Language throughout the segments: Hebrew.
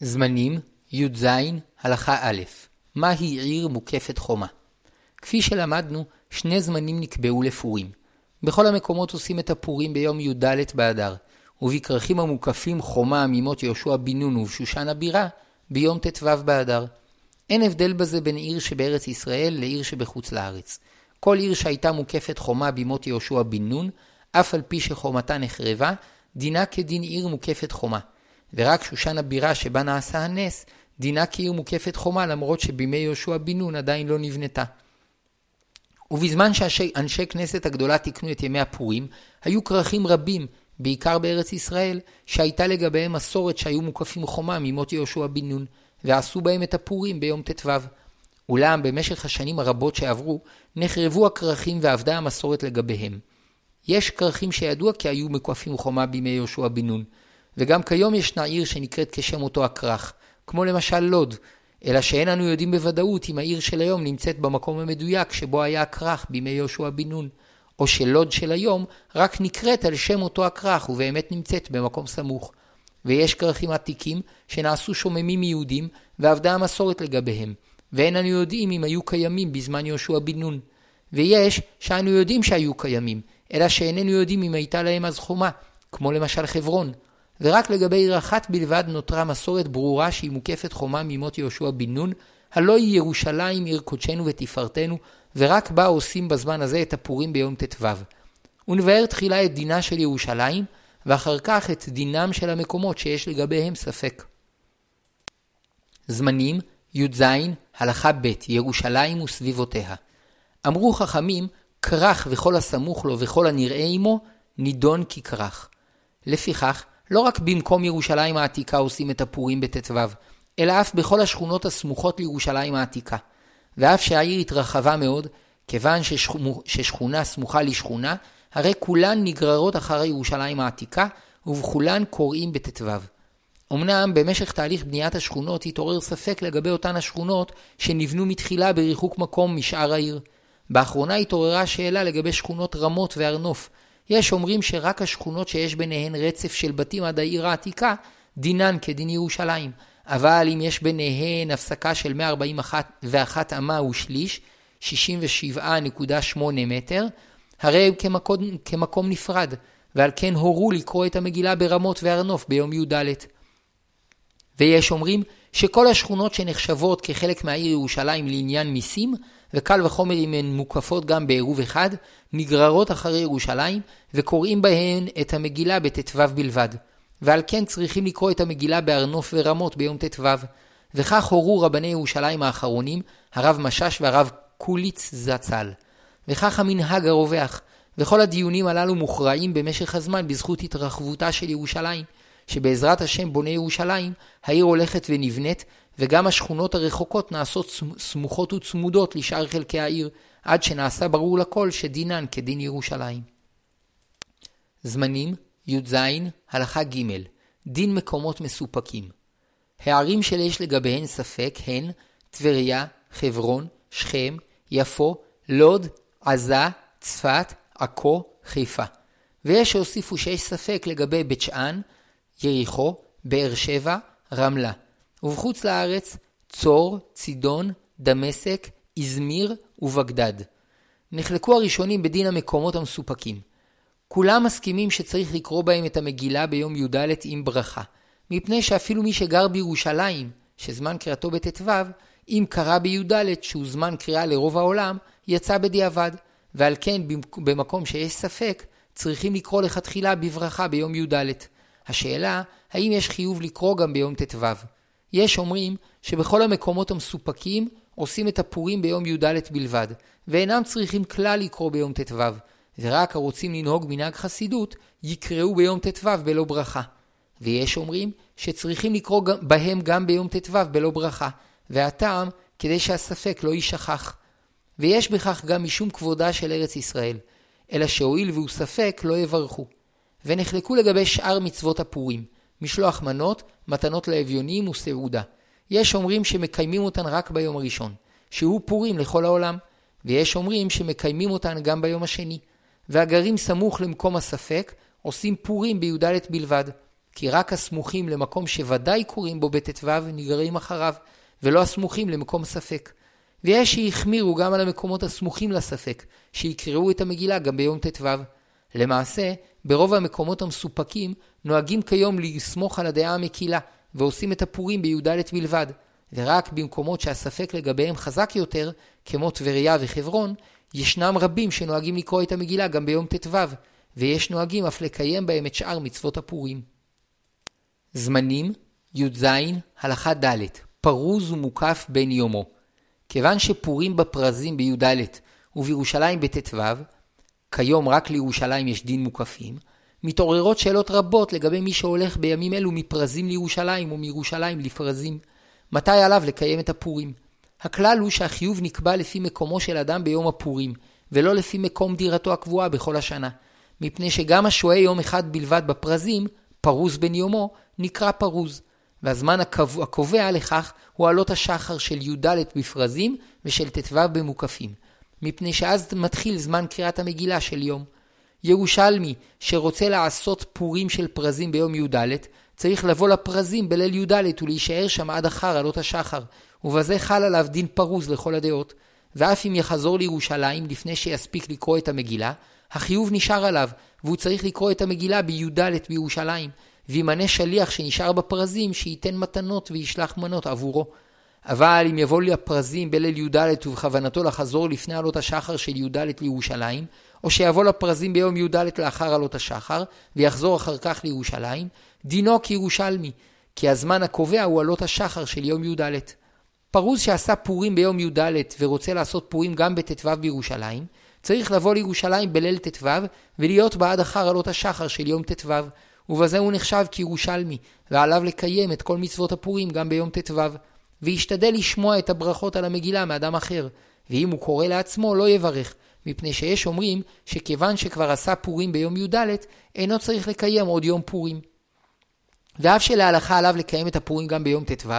זמנים, י"ז, הלכה א', מהי עיר מוקפת חומה? כפי שלמדנו, שני זמנים נקבעו לפורים. בכל המקומות עושים את הפורים ביום י"ד באדר, ובכרכים המוקפים חומה מימות יהושע בן נון ובשושן הבירה, ביום ט"ו באדר. אין הבדל בזה בין עיר שבארץ ישראל לעיר שבחוץ לארץ. כל עיר שהייתה מוקפת חומה בימות יהושע בן נון, אף על פי שחומתה נחרבה, דינה כדין עיר מוקפת חומה. ורק שושן הבירה שבה נעשה הנס, דינה כעיר מוקפת חומה למרות שבימי יהושע בן נון עדיין לא נבנתה. ובזמן שאנשי כנסת הגדולה תיקנו את ימי הפורים, היו כרכים רבים, בעיקר בארץ ישראל, שהייתה לגביהם מסורת שהיו מוקפים חומה ממות יהושע בן נון, ועשו בהם את הפורים ביום ט"ו. אולם במשך השנים הרבות שעברו, נחרבו הכרכים ואבדה המסורת לגביהם. יש כרכים שידוע כי היו מוקפים חומה בימי יהושע בן נון, וגם כיום ישנה עיר שנקראת כשם אותו הכרך, כמו למשל לוד, אלא שאין אנו יודעים בוודאות אם העיר של היום נמצאת במקום המדויק שבו היה הכרך בימי יהושע בן נון, או שלוד של היום רק נקראת על שם אותו הכרך ובאמת נמצאת במקום סמוך. ויש כרכים עתיקים שנעשו שוממים מיהודים ואבדה המסורת לגביהם, ואין אנו יודעים אם היו קיימים בזמן יהושע בן נון. ויש שאנו יודעים שהיו קיימים, אלא שאיננו יודעים אם הייתה להם אז חומה, כמו למשל חברון, ורק לגבי עיר אחת בלבד נותרה מסורת ברורה שהיא מוקפת חומה ממות יהושע בן נון, הלא היא ירושלים עיר קודשנו ותפארתנו, ורק בה עושים בזמן הזה את הפורים ביום ט"ו. ונבאר תחילה את דינה של ירושלים, ואחר כך את דינם של המקומות שיש לגביהם ספק. זמנים י"ז הלכה ב' ירושלים וסביבותיה. אמרו חכמים, כרך וכל הסמוך לו וכל הנראה עמו, נידון ככרך. לפיכך, לא רק במקום ירושלים העתיקה עושים את הפורים בט"ו, אלא אף בכל השכונות הסמוכות לירושלים העתיקה. ואף שהעיר התרחבה מאוד, כיוון ששכונה סמוכה לשכונה, הרי כולן נגררות אחר ירושלים העתיקה, ובכולן קוראים בט"ו. אמנם במשך תהליך בניית השכונות התעורר ספק לגבי אותן השכונות שנבנו מתחילה בריחוק מקום משאר העיר. באחרונה התעוררה שאלה לגבי שכונות רמות והר נוף, יש אומרים שרק השכונות שיש ביניהן רצף של בתים עד העיר העתיקה, דינן כדין ירושלים. אבל אם יש ביניהן הפסקה של 141 אמה ושליש, 67.8 מטר, הרי הם כמקום, כמקום נפרד, ועל כן הורו לקרוא את המגילה ברמות והר נוף ביום י"ד. ויש אומרים שכל השכונות שנחשבות כחלק מהעיר ירושלים לעניין מיסים, וקל וחומר אם הן מוקפות גם בעירוב אחד, נגררות אחרי ירושלים, וקוראים בהן את המגילה בט"ו בלבד. ועל כן צריכים לקרוא את המגילה בהר נוף ורמות ביום ט"ו. וכך הורו רבני ירושלים האחרונים, הרב משאש והרב קוליץ זצ"ל. וכך המנהג הרווח, וכל הדיונים הללו מוכרעים במשך הזמן בזכות התרחבותה של ירושלים, שבעזרת השם בוני ירושלים, העיר הולכת ונבנית, וגם השכונות הרחוקות נעשות סמוכות וצמודות לשאר חלקי העיר, עד שנעשה ברור לכל שדינן כדין ירושלים. זמנים י"ז הלכה ג' דין מקומות מסופקים. הערים שיש לגביהן ספק הן טבריה, חברון, שכם, יפו, לוד, עזה, צפת, עכו, חיפה. ויש שהוסיפו שיש ספק לגבי בית שאן, יריחו, באר שבע, רמלה. ובחוץ לארץ צור, צידון, דמשק, איזמיר ובגדד. נחלקו הראשונים בדין המקומות המסופקים. כולם מסכימים שצריך לקרוא בהם את המגילה ביום י"ד עם ברכה, מפני שאפילו מי שגר בירושלים, שזמן קריאתו בט"ו, אם קרא בי"ד, שהוא זמן קריאה לרוב העולם, יצא בדיעבד, ועל כן במקום שיש ספק, צריכים לקרוא לכתחילה בברכה ביום י"ד. השאלה, האם יש חיוב לקרוא גם ביום ט"ו? יש אומרים שבכל המקומות המסופקים עושים את הפורים ביום י"ד בלבד, ואינם צריכים כלל לקרוא ביום ט"ו, ורק הרוצים לנהוג מנהג חסידות יקראו ביום ט"ו בלא ברכה. ויש אומרים שצריכים לקרוא בהם גם ביום ט"ו בלא ברכה, והטעם כדי שהספק לא יישכח. ויש בכך גם משום כבודה של ארץ ישראל, אלא שהואיל והוא ספק לא יברכו. ונחלקו לגבי שאר מצוות הפורים, משלוח מנות, מתנות לאביונים וסעודה. יש אומרים שמקיימים אותן רק ביום הראשון, שהוא פורים לכל העולם, ויש אומרים שמקיימים אותן גם ביום השני. והגרים סמוך למקום הספק עושים פורים בי"ד בלבד, כי רק הסמוכים למקום שוודאי קוראים בו בט"ו נגררים אחריו, ולא הסמוכים למקום ספק. ויש שהחמירו גם על המקומות הסמוכים לספק, שיקראו את המגילה גם ביום ט"ו. למעשה, ברוב המקומות המסופקים נוהגים כיום לסמוך על הדעה המקילה, ועושים את הפורים בי"ד בלבד, ורק במקומות שהספק לגביהם חזק יותר, כמו טבריה וחברון, ישנם רבים שנוהגים לקרוא את המגילה גם ביום ט"ו, ויש נוהגים אף לקיים בהם את שאר מצוות הפורים. זמנים י"ז הלכה ד' פרוז ומוקף בין יומו. כיוון שפורים בפרזים בי"ד ובירושלים בט"ו, כיום רק לירושלים יש דין מוקפים, מתעוררות שאלות רבות לגבי מי שהולך בימים אלו מפרזים לירושלים או מירושלים לפרזים. מתי עליו לקיים את הפורים? הכלל הוא שהחיוב נקבע לפי מקומו של אדם ביום הפורים, ולא לפי מקום דירתו הקבועה בכל השנה. מפני שגם השוהה יום אחד בלבד בפרזים, פרוז בן יומו, נקרא פרוז. והזמן הקובע לכך הוא עלות השחר של י"ד בפרזים ושל ט"ו במוקפים. מפני שאז מתחיל זמן קריאת המגילה של יום. ירושלמי שרוצה לעשות פורים של פרזים ביום י"ד, צריך לבוא לפרזים בליל י"ד ולהישאר שם עד אחר עלות השחר, ובזה חל עליו דין פרוז לכל הדעות. ואף אם יחזור לירושלים לפני שיספיק לקרוא את המגילה, החיוב נשאר עליו, והוא צריך לקרוא את המגילה בי"ד בירושלים, וימנה שליח שנשאר בפרזים שייתן מתנות וישלח מנות עבורו. אבל אם יבוא לי הפרזים בליל י"ד ובכוונתו לחזור לפני עלות השחר של י"ד לירושלים, או שיבוא לפרזים ביום י"ד לאחר עלות השחר, ויחזור אחר כך לירושלים, דינו כירושלמי, כי הזמן הקובע הוא עלות השחר של יום י"ד. פרוז שעשה פורים ביום י"ד ורוצה לעשות פורים גם בט"ו בירושלים, צריך לבוא לירושלים בליל ט"ו ולהיות בעד אחר עלות השחר של יום ט"ו, ובזה הוא נחשב כירושלמי, ועליו לקיים את כל מצוות הפורים גם ביום ט"ו. וישתדל לשמוע את הברכות על המגילה מאדם אחר, ואם הוא קורא לעצמו לא יברך, מפני שיש אומרים שכיוון שכבר עשה פורים ביום י"ד, אינו צריך לקיים עוד יום פורים. ואף שלהלכה עליו לקיים את הפורים גם ביום ט"ו,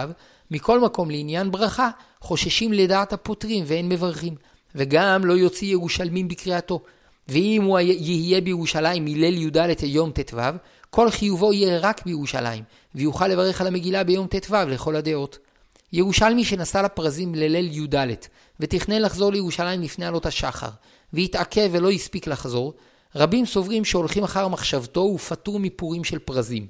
מכל מקום לעניין ברכה, חוששים לדעת הפותרים ואין מברכים, וגם לא יוציא ירושלמים בקריאתו. ואם הוא יהיה בירושלים מליל י"ד יום ט"ו, כל חיובו יהיה רק בירושלים, ויוכל לברך על המגילה ביום ט"ו לכל הדעות. ירושלמי שנסע לפרזים לליל י"ד, ותכנן לחזור לירושלים לפני עלות השחר, והתעכב ולא הספיק לחזור, רבים סוברים שהולכים אחר מחשבתו ופטור מפורים של פרזים.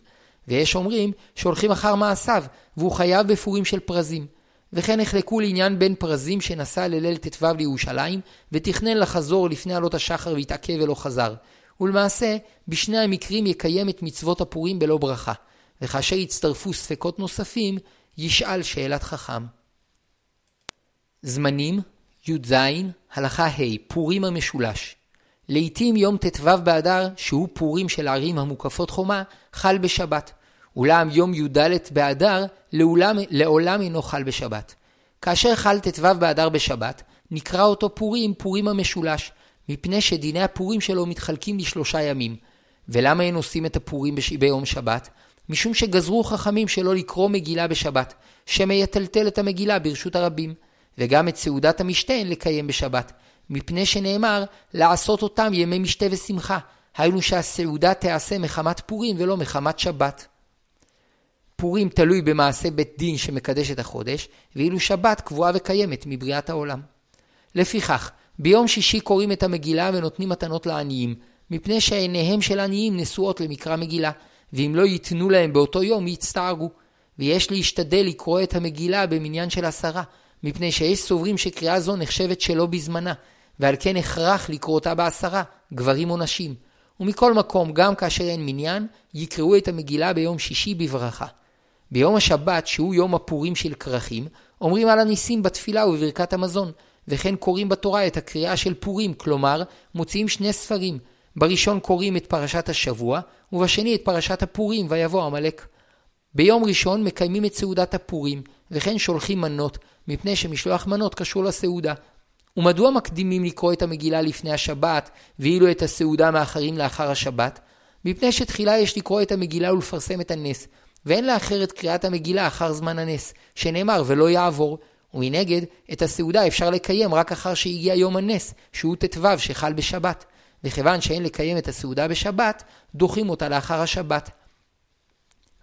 ויש אומרים שהולכים אחר מעשיו, והוא חייב בפורים של פרזים. וכן נחלקו לעניין בין פרזים שנסע לליל ט"ו לירושלים, ותכנן לחזור לפני עלות השחר והתעכב ולא חזר. ולמעשה, בשני המקרים יקיים את מצוות הפורים בלא ברכה. וכאשר יצטרפו ספקות נוספים, ישאל שאלת חכם. זמנים י"ז הלכה ה' פורים המשולש לעתים יום ט"ו באדר, שהוא פורים של ערים המוקפות חומה, חל בשבת. אולם יום י"ד באדר לעולם, לעולם אינו חל בשבת. כאשר חל ט"ו באדר בשבת, נקרא אותו פורים, פורים המשולש, מפני שדיני הפורים שלו מתחלקים לשלושה ימים. ולמה אין עושים את הפורים ביום שבת? משום שגזרו חכמים שלא לקרוא מגילה בשבת, שמא יטלטל את המגילה ברשות הרבים, וגם את סעודת המשתה אין לקיים בשבת, מפני שנאמר לעשות אותם ימי משתה ושמחה, היינו שהסעודה תיעשה מחמת פורים ולא מחמת שבת. פורים תלוי במעשה בית דין שמקדש את החודש, ואילו שבת קבועה וקיימת מבריאת העולם. לפיכך, ביום שישי קוראים את המגילה ונותנים מתנות לעניים, מפני שעיניהם של עניים נשואות למקרא מגילה, ואם לא ייתנו להם באותו יום יצטערו. ויש להשתדל לקרוא את המגילה במניין של עשרה, מפני שיש סוברים שקריאה זו נחשבת שלא בזמנה, ועל כן הכרח לקרוא אותה בעשרה, גברים או נשים. ומכל מקום, גם כאשר אין מניין, יקראו את המגילה ביום שישי בברכה. ביום השבת, שהוא יום הפורים של כרכים, אומרים על הניסים בתפילה ובברכת המזון, וכן קוראים בתורה את הקריאה של פורים, כלומר, מוציאים שני ספרים. בראשון קוראים את פרשת השבוע, ובשני את פרשת הפורים, ויבוא עמלק. ביום ראשון מקיימים את סעודת הפורים, וכן שולחים מנות, מפני שמשלוח מנות קשור לסעודה. ומדוע מקדימים לקרוא את המגילה לפני השבת, ואילו את הסעודה מאחרים לאחר השבת? מפני שתחילה יש לקרוא את המגילה ולפרסם את הנס, ואין לאחר את קריאת המגילה אחר זמן הנס, שנאמר ולא יעבור. ומנגד, את הסעודה אפשר לקיים רק אחר שהגיע יום הנס, שהוא ט"ו שחל בשבת. וכיוון שאין לקיים את הסעודה בשבת, דוחים אותה לאחר השבת.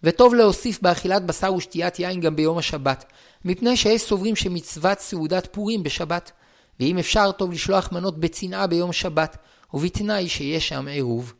וטוב להוסיף באכילת בשר ושתיית יין גם ביום השבת, מפני שיש סוברים שמצוות סעודת פורים בשבת. ואם אפשר, טוב לשלוח מנות בצנעה ביום שבת, ובתנאי שיש שם עירוב.